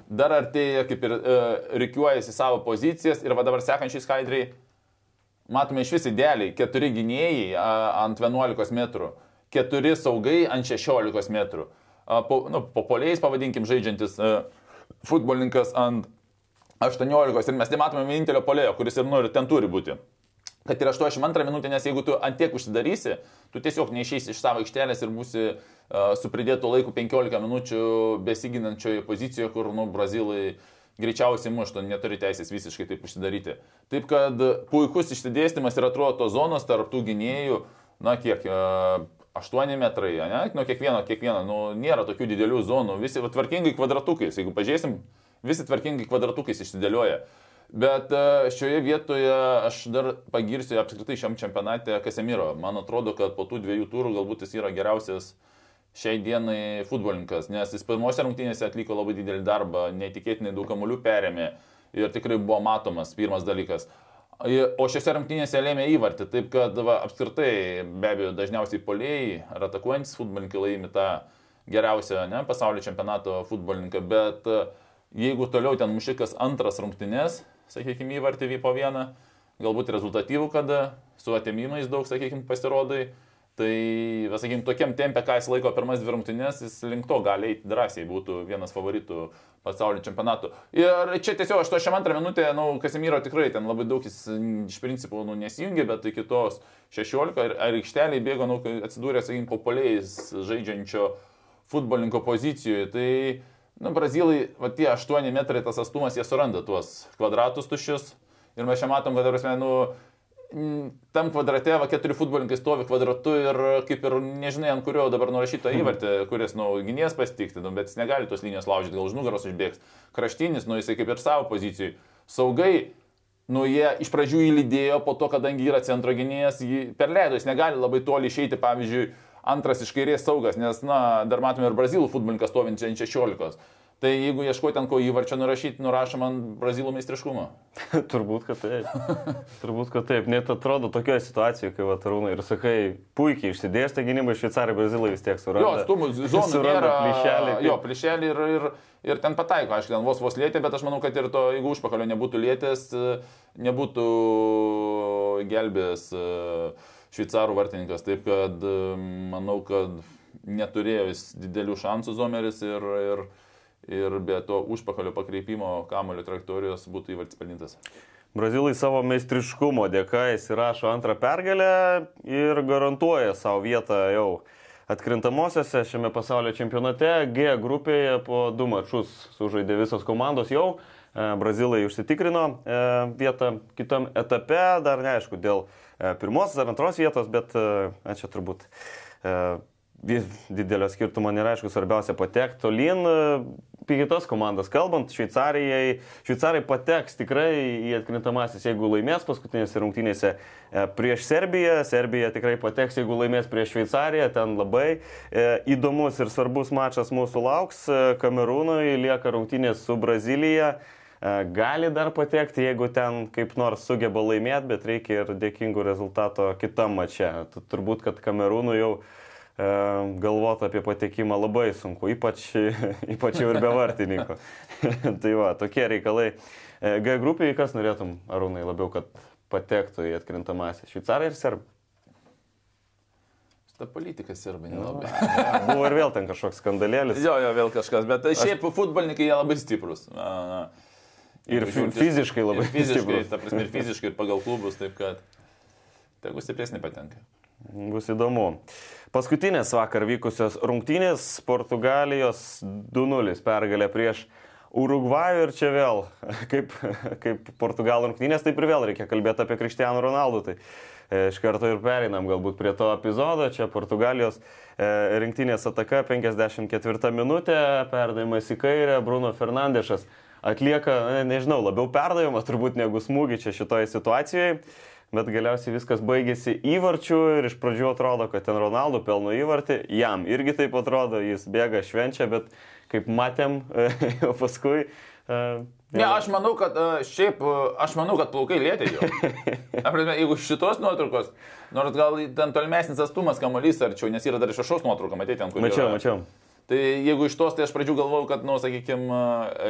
dar artėja, kaip ir uh, reikiuojasi savo pozicijas ir va dabar sekančiai skaidriai matome iš vis idealiai, keturi gynėjai a, ant 11 metrų, keturi saugai ant 16 metrų. A, Po, nu, po poliais, pavadinkim, žaidžiantis a, futbolininkas ant 18 ir mes nematome vienintelio polėjo, kuris ir nori, ten turi būti. Kad ir 82 minutė, nes jeigu tu antiek užsidarysi, tu tiesiog neišeisi iš savo aikštelės ir būsi uh, su pridėtu laiku 15 minučių besiginančioje pozicijoje, kur, nu, brazilai greičiausiai muštų, neturi teisės visiškai taip užsidaryti. Taip kad puikus išsidėstymas ir atrodo tos zonos tarp tų gynėjų, na kiek, uh, 8 metrai, ne, nuo kiekvieno, kiekvieno, nu, nėra tokių didelių zonų, visi va, tvarkingai kvadratukais, jeigu pažiūrėsim, visi tvarkingai kvadratukais išsidėlioja. Bet e, šioje vietoje aš dar pagirsiu apskritai šiam čempionate Kasemiro. Man atrodo, kad po tų dviejų turų galbūt jis yra geriausias šiai dienai futbolininkas, nes jis pirmose rungtynėse atliko labai didelį darbą, neįtikėtinai daug kamuolių perėmė ir tikrai buvo matomas pirmas dalykas. O šiose rungtynėse lėmė įvartį, taip kad va, apskritai be abejo dažniausiai polėjai ar atakuojantis futbolininkai laimi tą geriausią ne, pasaulio čempionato futbolininką, bet e, jeigu toliau ten mušikas antras rungtynės, sakykime, įvartį po vieną, galbūt rezultatyvų, kada su atėmimais daug, sakykime, pasirodai, tai, sakykime, tokiam tempė, ką jis laiko pirmas dvi rungtynės, jis link to gali eiti drąsiai, būtų vienas favoritų pasaulio čempionatų. Ir čia tiesiog 82 minutė, nu, Kasimiro tikrai ten labai daug jis iš principo nu, nesijungė, bet iki tos 16 ar, ar aikšteliai bėgo, nu, atsidūrė, sakykime, populiais žaidžiančio futbolininko pozicijoje. Tai, nu, brazilai, va tie 8 metrai tas atstumas, jie suranda tuos kvadratus tuščius. Ir mes čia matom, kad, prasme, nu, tam kvadrate va keturi futbolininkai stovi kvadratu ir kaip ir nežinai, ant kurio dabar nurašyto įvartį, kuris, nu, gynės pasitikti, nu, bet jis negali tos linijos laužyti, gal už nugaros užbėgs. Kraštinis, nu, jisai kaip ir savo pozicijai. Saugai, nu, jie iš pradžių įlydėjo, po to, kadangi yra centro gynėjas, jį perleido, jis negali labai toli išeiti, pavyzdžiui, antras iš kairės saugas, nes, na, dar matome ir brazilų futbolininkas stovinčią ant 16. Tai jeigu ieškoti ant ko įvarčio nurašyti, nurašom ant brazilų meistriškumo. [laughs] Turbūt, kad taip. Turbūt, kad taip. Net atrodo tokioje situacijoje, kai Vatarūnai ir sakai, puikiai išsidėstė gynybai, šveicarai, brazilai vis tiek suranda. Jo, stumų zonų nėra. plyšelį. Jo, plyšelį ir, ir, ir ten pataiko, aišku, ten vos vos lėtė, bet aš manau, kad ir to, jeigu užpakalio nebūtų lėtės, nebūtų gelbės e, šveicarų vartininkas. Taip kad e, manau, kad neturėjo jis didelių šansų Zomeris ir, ir, ir be to užpakalio pakreipimo kamulio trajektorijos būtų įvartis pelnintas. Brazilai savo meistriškumo dėka įsirašo antrą pergalę ir garantuoja savo vietą jau atkrintamosiose šiame pasaulio čempionate. G grupėje po du mačus sužaidė visos komandos jau. E, Brazilai užsitikrino e, vietą kitam etape, dar neaišku dėl e, pirmos ar antros vietos, bet čia turbūt didelio skirtumo nėra, aišku, svarbiausia patekti tolyn. Apie kitas komandas kalbant, Šveicarijai, Šveicarai pateks tikrai į atkrintamasis, jeigu laimės paskutinėse rungtynėse prieš Serbiją. Serbija tikrai pateks, jeigu laimės prieš Šveicariją. Ten labai įdomus ir svarbus mačas mūsų lauks. Kamerūnui lieka rungtynės su Brazilija. Gali dar patekti, jeigu ten kaip nors sugeba laimėti, bet reikia ir dėkingų rezultato kitam mače. Turbūt, kad Kamerūnui jau E, galvoti apie patekimą labai sunku, ypač, [laughs] ypač jau ir be vartininko. [laughs] tai va, tokie reikalai. E, G grupiai, kas norėtum, Arūnai, labiau, kad patektų į atkrintamąsią? Šveicarai ir serbai? Ta politika serbai nelabai. No, [laughs] buvo ir vėl ten kažkoks skandalėlis. jo, jo, vėl kažkas, bet šiaip Aš... futbolininkai jie labai stiprus. Na, na. Ir fiziškai labai ir [laughs] fiziškai. Ta prasme, ir fiziškai, ir pagal klubus, taip kad tegu stipresnį patenka. Bus įdomu. Paskutinės vakar vykusios rungtynės - Portugalijos 2-0 pergalė prieš Urugvajų ir čia vėl, [laughs] kaip, kaip Portugalų rungtynės, taip ir vėl reikia kalbėti apie Kristijaną Ronaldą. Tai e, iš karto ir pereinam galbūt prie to epizodo. Čia Portugalijos e, rinktinės ataka 54 minutė, perdavimas į kairę, Bruno Fernandešas atlieka, nežinau, labiau perdavimą turbūt negu smūgį čia šitoje situacijoje bet galiausiai viskas baigėsi įvarčiu ir iš pradžių atrodo, kad ten Ronaldo pelno įvartį, jam irgi taip atrodo, jis bėga švenčia, bet kaip matėm, [laughs] paskui. Uh, Ne, aš manau, kad uh, šiaip, uh, aš manau, kad plaukai lėtė jau. Aprasme, jeigu šitos nuotraukos, nors gal ten tolimesnis atstumas kamuolys arčiau, nes yra dar iš šios nuotraukos, matėte, ten kur. Mačiau, yra. mačiau. Tai jeigu iš tos, tai aš pradžių galvojau, kad, nu, sakykime,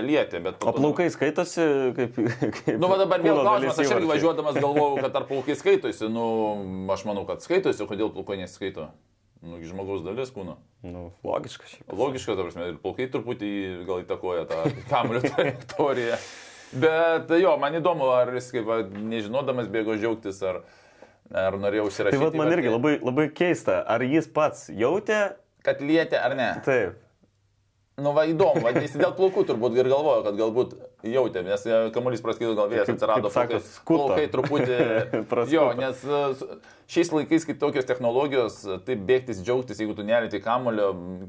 lietė, bet... O plaukai skaitosi kaip... kaip nu, va dabar vėl klausimas, aš irgi važiuodamas galvojau, kad ar plaukai [laughs] skaitosi, nu, aš manau, kad skaitosi, kodėl plaukai nesiskaito. Nu, žmogaus dalis kūno. Nu, logiška šiaip. Logiška, ta prasme, ir plaukai truputį gal įtakoja tą kamulio [laughs] trajektoriją. Bet jo, man įdomu, ar jis kaip, va, nežinodamas bėgo džiaugtis, ar, ar norėjo užsirašyti. Tai vad man irgi labai, labai keista, ar jis pats jautė kad lietė ar ne. Taip. Nu, va, įdomu, va, jis dėl plaukų turbūt ir galvojo, kad galbūt jautė, nes e, kamuolys praskrido, gal vėjas atsirado, plaukai, plaukai truputį. [laughs] jo, nes e, šiais laikais, kai tokios technologijos, taip bėgtis, džiaugtis, jeigu tu nelėti kamulio,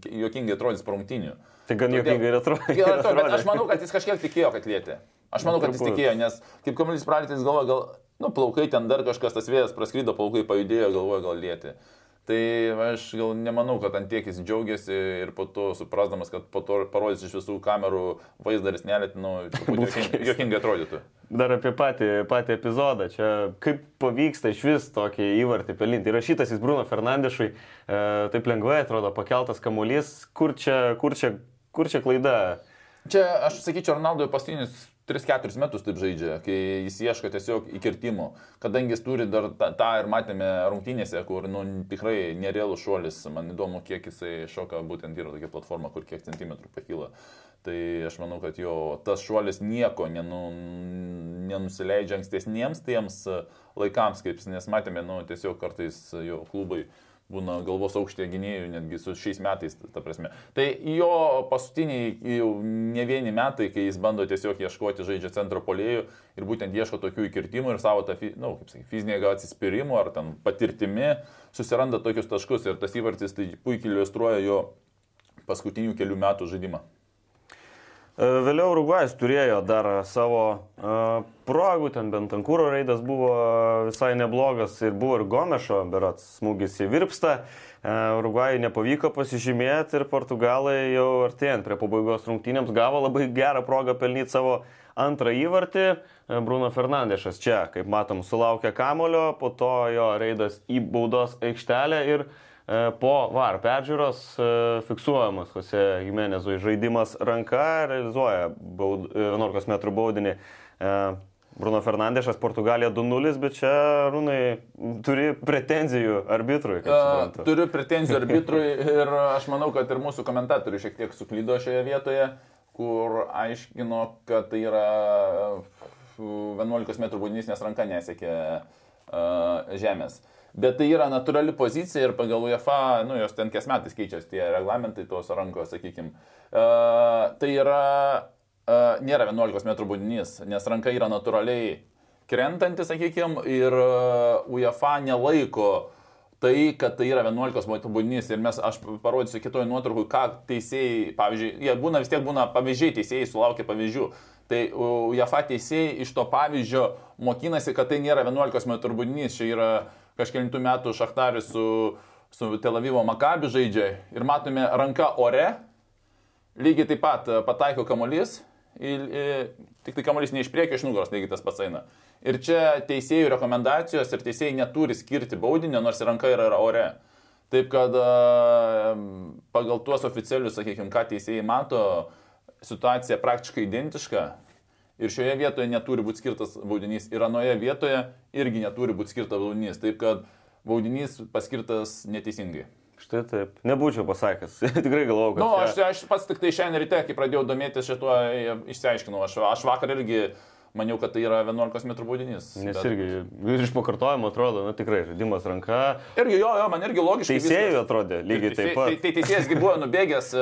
jokingai atrodys prungtinių. Tai gan jokingai ir atrodė. Bet aš manau, kad jis kažkiek tikėjo, kad lietė. Aš manau, kad jis tikėjo, nes kaip kamuolys pralėtė, jis galvoja, gal, nu, plaukai ten dar kažkas tas vėjas praskrido, plaukai pajudėjo, galvoja, gal lietė. Tai aš gal nemanau, kad ant tiek jis džiaugiasi ir po to suprasdamas, kad po to parodys iš visų kamerų vaizdaris nelėtinu, jokingai atrodytų. Dar apie patį, patį epizodą. Čia kaip pavyksta iš vis tokį įvartį pelninti. Įrašytas jis Bruno Fernandešui, e, taip lengvai atrodo, pakeltas kamuolys. Kur čia, kur čia, kur čia klaida? Čia aš sakyčiau, Ronaldo paskutinius 3-4 metus taip žaidžia, kai jis ieško tiesiog įkirtimų, kadangi jis turi dar tą, tą ir matėme rungtynėse, kur nu, tikrai nerealus šuolis, man įdomu, kiek jisai šoka, būtent yra tokia platforma, kur kiek centimetrų pakyla. Tai aš manau, kad jo tas šuolis nieko nenu, nenusileidžia ankstesniems tiems laikams, kaip nes matėme, nu, tiesiog kartais jo klubai būna galvos aukštėje gynėjų, netgi su šiais metais, ta prasme. Tai jo paskutiniai jau ne vieni metai, kai jis bando tiesiog ieškoti žaidžia centro polėjų ir būtent ieško tokių įkirtimų ir savo tą, na, nu, kaip sakai, fizinė gal atsispyrimų ar ten patirtimi susiranda tokius taškus ir tas įvartis tai puikiai iliustruoja jo paskutinių kelių metų žaidimą. E, vėliau Urugvajus turėjo dar savo uh, progų, ten bent Ankūro raidas buvo visai neblogas ir buvo ir Gomešo, berats smūgis į Virpstą. Uh, Urugvajui nepavyko pasižymėti ir Portugalai jau artėjant prie pabaigos rungtynėms gavo labai gerą progą pelnyti savo antrą įvartį. Bruno Fernandešas čia, kaip matom, sulaukė kamulio, po to jo raidas į baudos aikštelę ir uh, po VAR peržiūros e, fiksuojamas Jose Jimenezui žaidimas ranka, realizuoja 11 m baudinį. E, Bruno Fernandešas, Portugalija 2-0, bet čia, Rūnai, turi pretenzijų arbitrui. Uh, turiu pretenzijų arbitrui [laughs] ir aš manau, kad ir mūsų komentatoriai šiek tiek suklydo šioje vietoje, kur aiškino, kad tai yra 11 m baudinys, nes ranka nesiekė žemės. Uh, Bet tai yra natūrali pozicija ir pagal UEFA, nu, jos ten kas metais keičiasi tie reglamentai tos rankos, sakykime. Uh, tai yra, uh, nėra 11 m būdinys, nes ranka yra natūraliai krentanti, sakykime, ir uh, UEFA nelaiko tai, kad tai yra 11 moterų baudinys ir mes, aš parodysiu kitoje nuotraukoje, ką teisėjai, pavyzdžiui, jie būna vis tiek būna pavyzdžiai, teisėjai sulaukia pavyzdžių. Tai JAFA teisėjai iš to pavyzdžio mokinasi, kad tai nėra 11 moterų baudinys, čia yra kažkėlintų metų Šachtarius su, su Tel Avivo Makabi žaidžia ir matome ranka ore, lygiai taip pat e, pataiko kamuolys, ir, ir, tik tai kamuolys ne iš priekio, iš nugaros, lygiai tas pats eina. Ir čia teisėjų rekomendacijos ir teisėjai neturi skirti baudinio, nors ranka yra ore. Taip kad e, pagal tuos oficialius, sakykime, ką teisėjai mato, situacija praktiškai identiška. Ir šioje vietoje neturi būti skirtas baudinys. Ir anoje vietoje irgi neturi būti skirtas baudinys. Taip kad baudinys paskirtas neteisingai. Štai taip. Nebūčiau pasakęs. [laughs] Tikrai galvojau, kad... Na, nu, aš, aš pats tik tai šiandien ryte, kai pradėjau domėtis šituo, išsiaiškinau. Aš, aš vakar irgi maniau, kad tai yra 11 m baudinys. Nes bet... irgi iš pakartojimo atrodo, na tikrai, žaidimas ranka. Irgi jo, jo, man irgi logiškai. Teisėjai atrodė lygiai taip pat. Tai, tai teisėjas buvo nubėgęs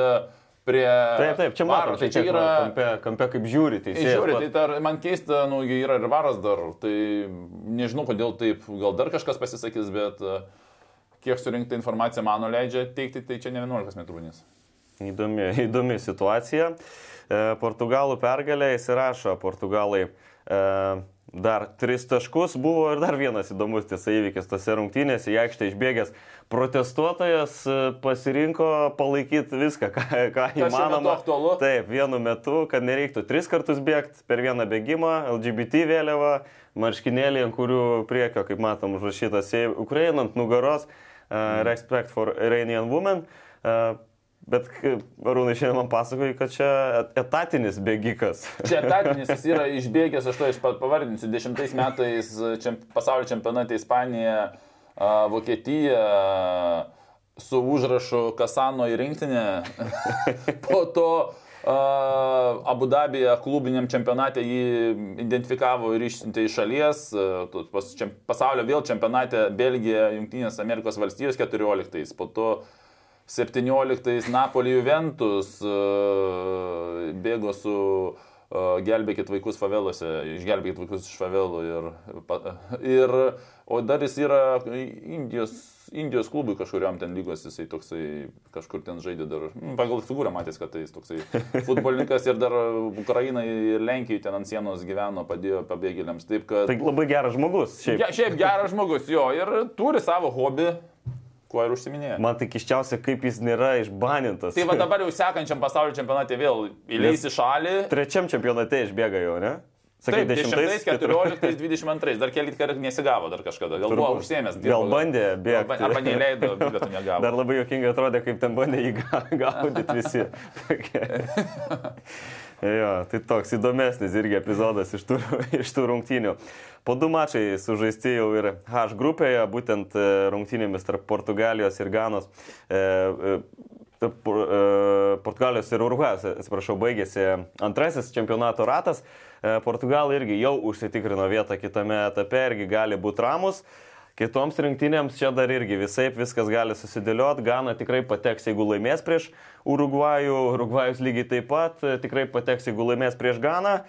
prie... Taip, taip, čia matom, tai čia yra... Kampe, kampe kaip žiūri, teisėjas. Žiūri, tai dar, man keista, nu, yra ir varas dar, tai nežinau, kodėl taip, gal dar kažkas pasisakys, bet kiek surinkta informacija mano leidžia teikti, tai čia ne 11 m baudinys. Įdomi, [laughs] įdomi situacija. E, Portugalų pergalė įsirašo Portugalai e, dar tris taškus. Buvo ir dar vienas įdomus tiesa įvykis tose rungtynėse. Į aikštę išbėgęs protestuotojas e, pasirinko palaikyti viską, ką, ką įmanoma. Taip, vienu metu, kad nereiktų tris kartus bėgti per vieną bėgimą, LGBT vėliava, marškinėlį, ant kurių priekio, kaip matom, užrašytas Ukraina ant nugaros, uh, Respect for Iranian Women. Uh, Bet Arūnai šiandien man pasakoja, kad čia etatinis bėgikas. [laughs] Čia etatinis, jis yra išbėgęs, aš to iš pavardinsiu, dešimtais metais čemp, pasaulio čempionate Ispanija, Vokietija su užrašu Kasano į rinktinę. [laughs] po to Abu Dabija klubiniam čempionate jį identifikavo ir išsiuntė iš šalies, pasaulio vėl čempionate Belgija, Junktinės Amerikos valstijos 14, po to 17 Napoli Juventus bėgo su gelbėkit vaikus favelose, išgelbėkit vaikus iš favelų ir, ir o dar jis yra Indijos, Indijos klubui kažkuriam ten lygos, jisai toksai kažkur ten žaidė dar, nu, pagal figūrą matys, kad tai jis toksai [laughs] futbolininkas ir dar Ukrainai ir Lenkijai ten ant sienos gyveno, padėjo pabėgėliams. Taip, kad... Tai labai geras žmogus. Šiaip. Ja, šiaip geras žmogus, jo, ir turi savo hobį kuo ir užsiminėja. Man tai kiščiausia, kaip jis nėra išbanintas. Tai va dabar jau sekančiam pasaulio čempionate vėl [laughs] įleis į šalį. Trečiam čempionate išbėga jau, ne? Sakai, 10, 14, 22, dar keli kartai nesigavo dar kažkada, gal buvo užsiemęs. Gal bandė bėgti. Arba neleido, bet negavo. Dar labai jokingai atrodė, kaip ten bandė jį [laughs] gaudyti visi. [laughs] jo, tai toks įdomesnis irgi epizodas iš tų, [laughs] iš tų rungtynių. Po du mačai sužaisti jau ir H grupėje, būtent e, rungtynėmis tarp Portugalijos ir Ganos. E, e, Portugalijos ir Urugvajos, atsiprašau, baigėsi antrasis čempionato ratas. Portugalai irgi jau užsitikrino vietą kitame etape irgi gali būti ramus. Kitoms rinktinėms čia dar irgi visai viskas gali susidėlioti. Gana tikrai pateks, jeigu laimės prieš Urugvajų, Urugvajus lygiai taip pat tikrai pateks, jeigu laimės prieš Ganą.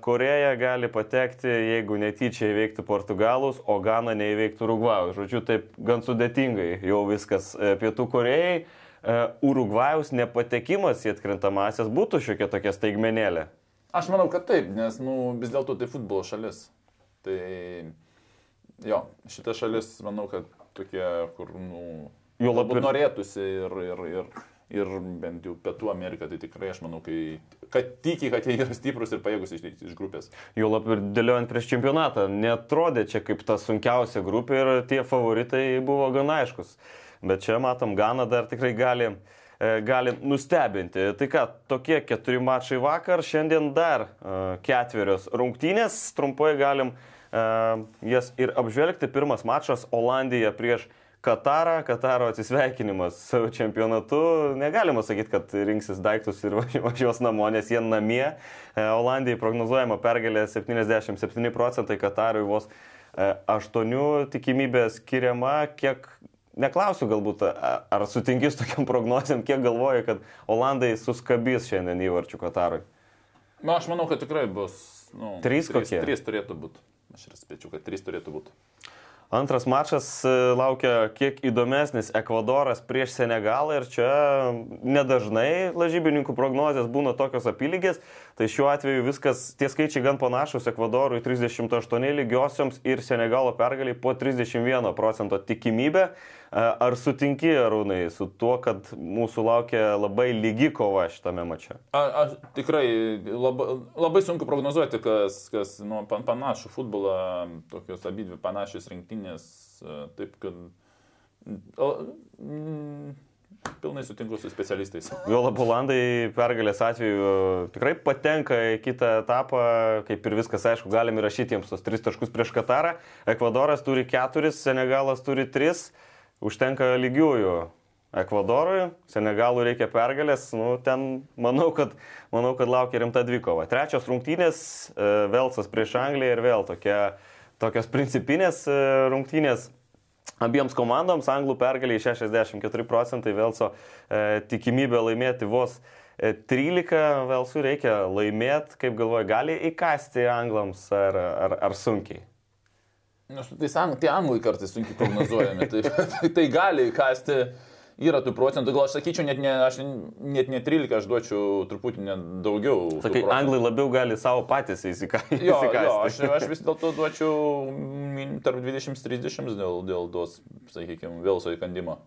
Koreja gali patekti, jeigu netyčia įveiktų Portugalus, o Gana neįveiktų Urugvajų. Žodžiu, taip gan sudėtingai jau viskas Pietų Korejai. E, Urugvajus nepatekimas į atkrintamasias būtų šiokia tokia staigmenėlė. Aš manau, kad taip, nes nu, vis dėlto tai futbolo šalis. Tai Jo, šita šalis, manau, kad tokie, kur, nu, jau labai norėtųsi ir, ir, ir, ir bent jau Pietų Amerika, tai tikrai aš manau, kai, kad tiki, kad jie yra stiprus ir pajėgus išeiti iš grupės. Jau labai ir dėliojant prieš čempionatą, netrodė čia kaip ta sunkiausia grupė ir tie favoritai buvo gana aiškus. Bet čia matom, Gana dar tikrai gali e, gali nustebinti. Tai ką, tokie keturi mačai vakar, šiandien dar uh, ketverios rungtynės, trumpai galim uh, jas ir apžvelgti. Pirmas mačas Olandija prieš Katarą, Kataro atsisveikinimas su čempionatu. Negalima sakyti, kad rinksis daiktus ir [laughs] važiuos namo, nes jie namie. E, Olandijai prognozuojama pergalė 77 procentai, Katarui vos 8 e, tikimybė skiriama. Kiek, neklausiu galbūt, ar sutinki su tokiam [laughs] prognozėm, kiek galvoji, kad Olandai suskabys šiandien įvarčių Katarui? Na, aš manau, kad tikrai bus. Nu, trys kokie? Trys turėtų būti. Aš ir spėčiau, kad trys turėtų būti. Antras mačas e, laukia kiek įdomesnis Ekvadoras prieš Senegalą ir čia nedažnai lažybininkų prognozijas būna tokios apylygės, tai šiuo atveju viskas, tie skaičiai gan panašus Ekvadorui 38 lygiosioms ir Senegalo pergaliai po 31 procento tikimybę. Ar sutinki, Arūnai, su tuo, kad mūsų laukia labai lygi kova šitame mače? A, aš tikrai labai, labai sunku prognozuoti, kas, kas nu, pan, panašų futbolą, tokios abidvi panašios rinktinės, taip kad... O, mm, Pilnai sutinku su specialistais. Viola Bolandai pergalės atveju tikrai patenka į kitą etapą, kaip ir viskas aišku, galime įrašyti jiems tos tris taškus prieš Katarą. Ekvadoras turi keturis, Senegalas turi tris, užtenka lygiųjų. Ekvadorui, Senegalui reikia pergalės, nu, ten manau kad, manau, kad laukia rimta dvikova. Trečios rungtynės, e, Velsas prieš Angliją ir vėl tokia, tokios principinės e, rungtynės abiems komandoms, anglų pergaliai 64 procentai, Velso e, tikimybė laimėti vos e, 13, Velsų reikia laimėti, kaip galvoja, gali įkasti anglams ar, ar, ar sunkiai. Nu, tai, tai anglai kartais sunkiai prognozuojami, tai, [laughs] tai, gali įkasti yra tų procentų, gal aš sakyčiau, net ne, aš net ne 13, aš duočiau truputį net daugiau. Sakai, anglai labiau gali savo patys įsikasti. Jo, jo, aš, aš [laughs] vis dėlto duočiau tarp 20-30 dėl, dėl tos, sakykime, vėlso įkandimo.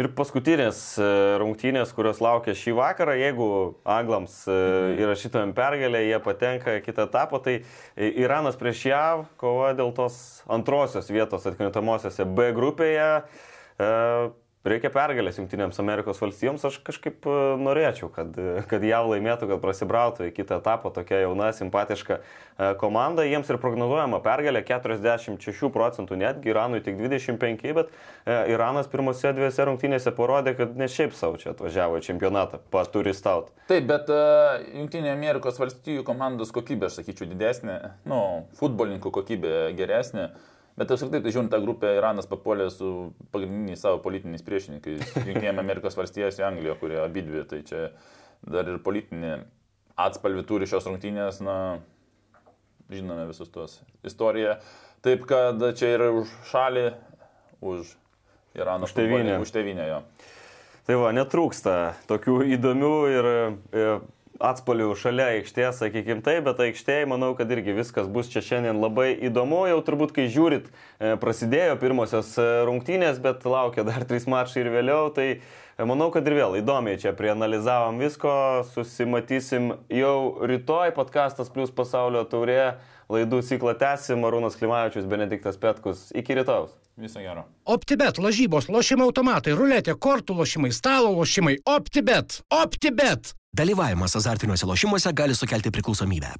Ir paskutinės e, rungtynės, kurios laukia šį vakarą, jeigu anglams e, mhm. įrašytumėm pergalę, jie patenka kitą etapą, tai Iranas prieš JAV kova dėl tos antrosios vietos atkrintamosiose B grupėje. E, reikia pergalės Junktinėms Amerikos valstijoms, aš kažkaip e, norėčiau, kad, kad jav laimėtų, kad prasibrautų į kitą etapą tokia jauna, simpatiška e, komanda. Jiems ir prognozuojama pergalė 46 procentų, netgi Iranui tik 25, bet e, Iranas pirmose dviese rungtynėse parodė, kad ne šiaip savo čia atvažiavo į čempionatą, paturistaut. Taip, bet uh, Junktinė Amerikos valstijų komandos kokybė, aš sakyčiau, didesnė, nu, futbolininkų kokybė geresnė. Uh, Bet apskritai, tai žiūrint, tą grupę Iranas papuolė su pagrindiniais savo politiniais priešininkais, [laughs] Junktinėje Amerikos valstijose ir Anglijoje, kurie abidvi, tai čia dar ir politinį atspalvį turi šios rungtynės, na, žinome visus tuos istoriją. Taip, kad čia yra už šalį, už Irano už tevinę. Už tevinę jo. Tai va, netrūksta tokių įdomių ir, ir atspalių šalia aikštės, sakykime taip, bet aikštėje manau, kad irgi viskas bus čia šiandien labai įdomu. Jau turbūt, kai žiūrit, e, prasidėjo pirmosios e, rungtynės, bet laukia dar trys mačai ir vėliau, tai e, manau, kad ir vėl įdomiai čia prianalizavom visko, susimatysim jau rytoj podcastas plus pasaulio taurė, laidų ciklą tęsim, Arūnas Klimavičius, Benediktas Petkus. Iki rytojus. Viso gero. OptiBet, lažybos, lošimo automatai, ruletė, kortų lošimai, stalo lošimai. OptiBet. OptiBet. Dalyvavimas azartiniuose lošimuose gali sukelti priklausomybę.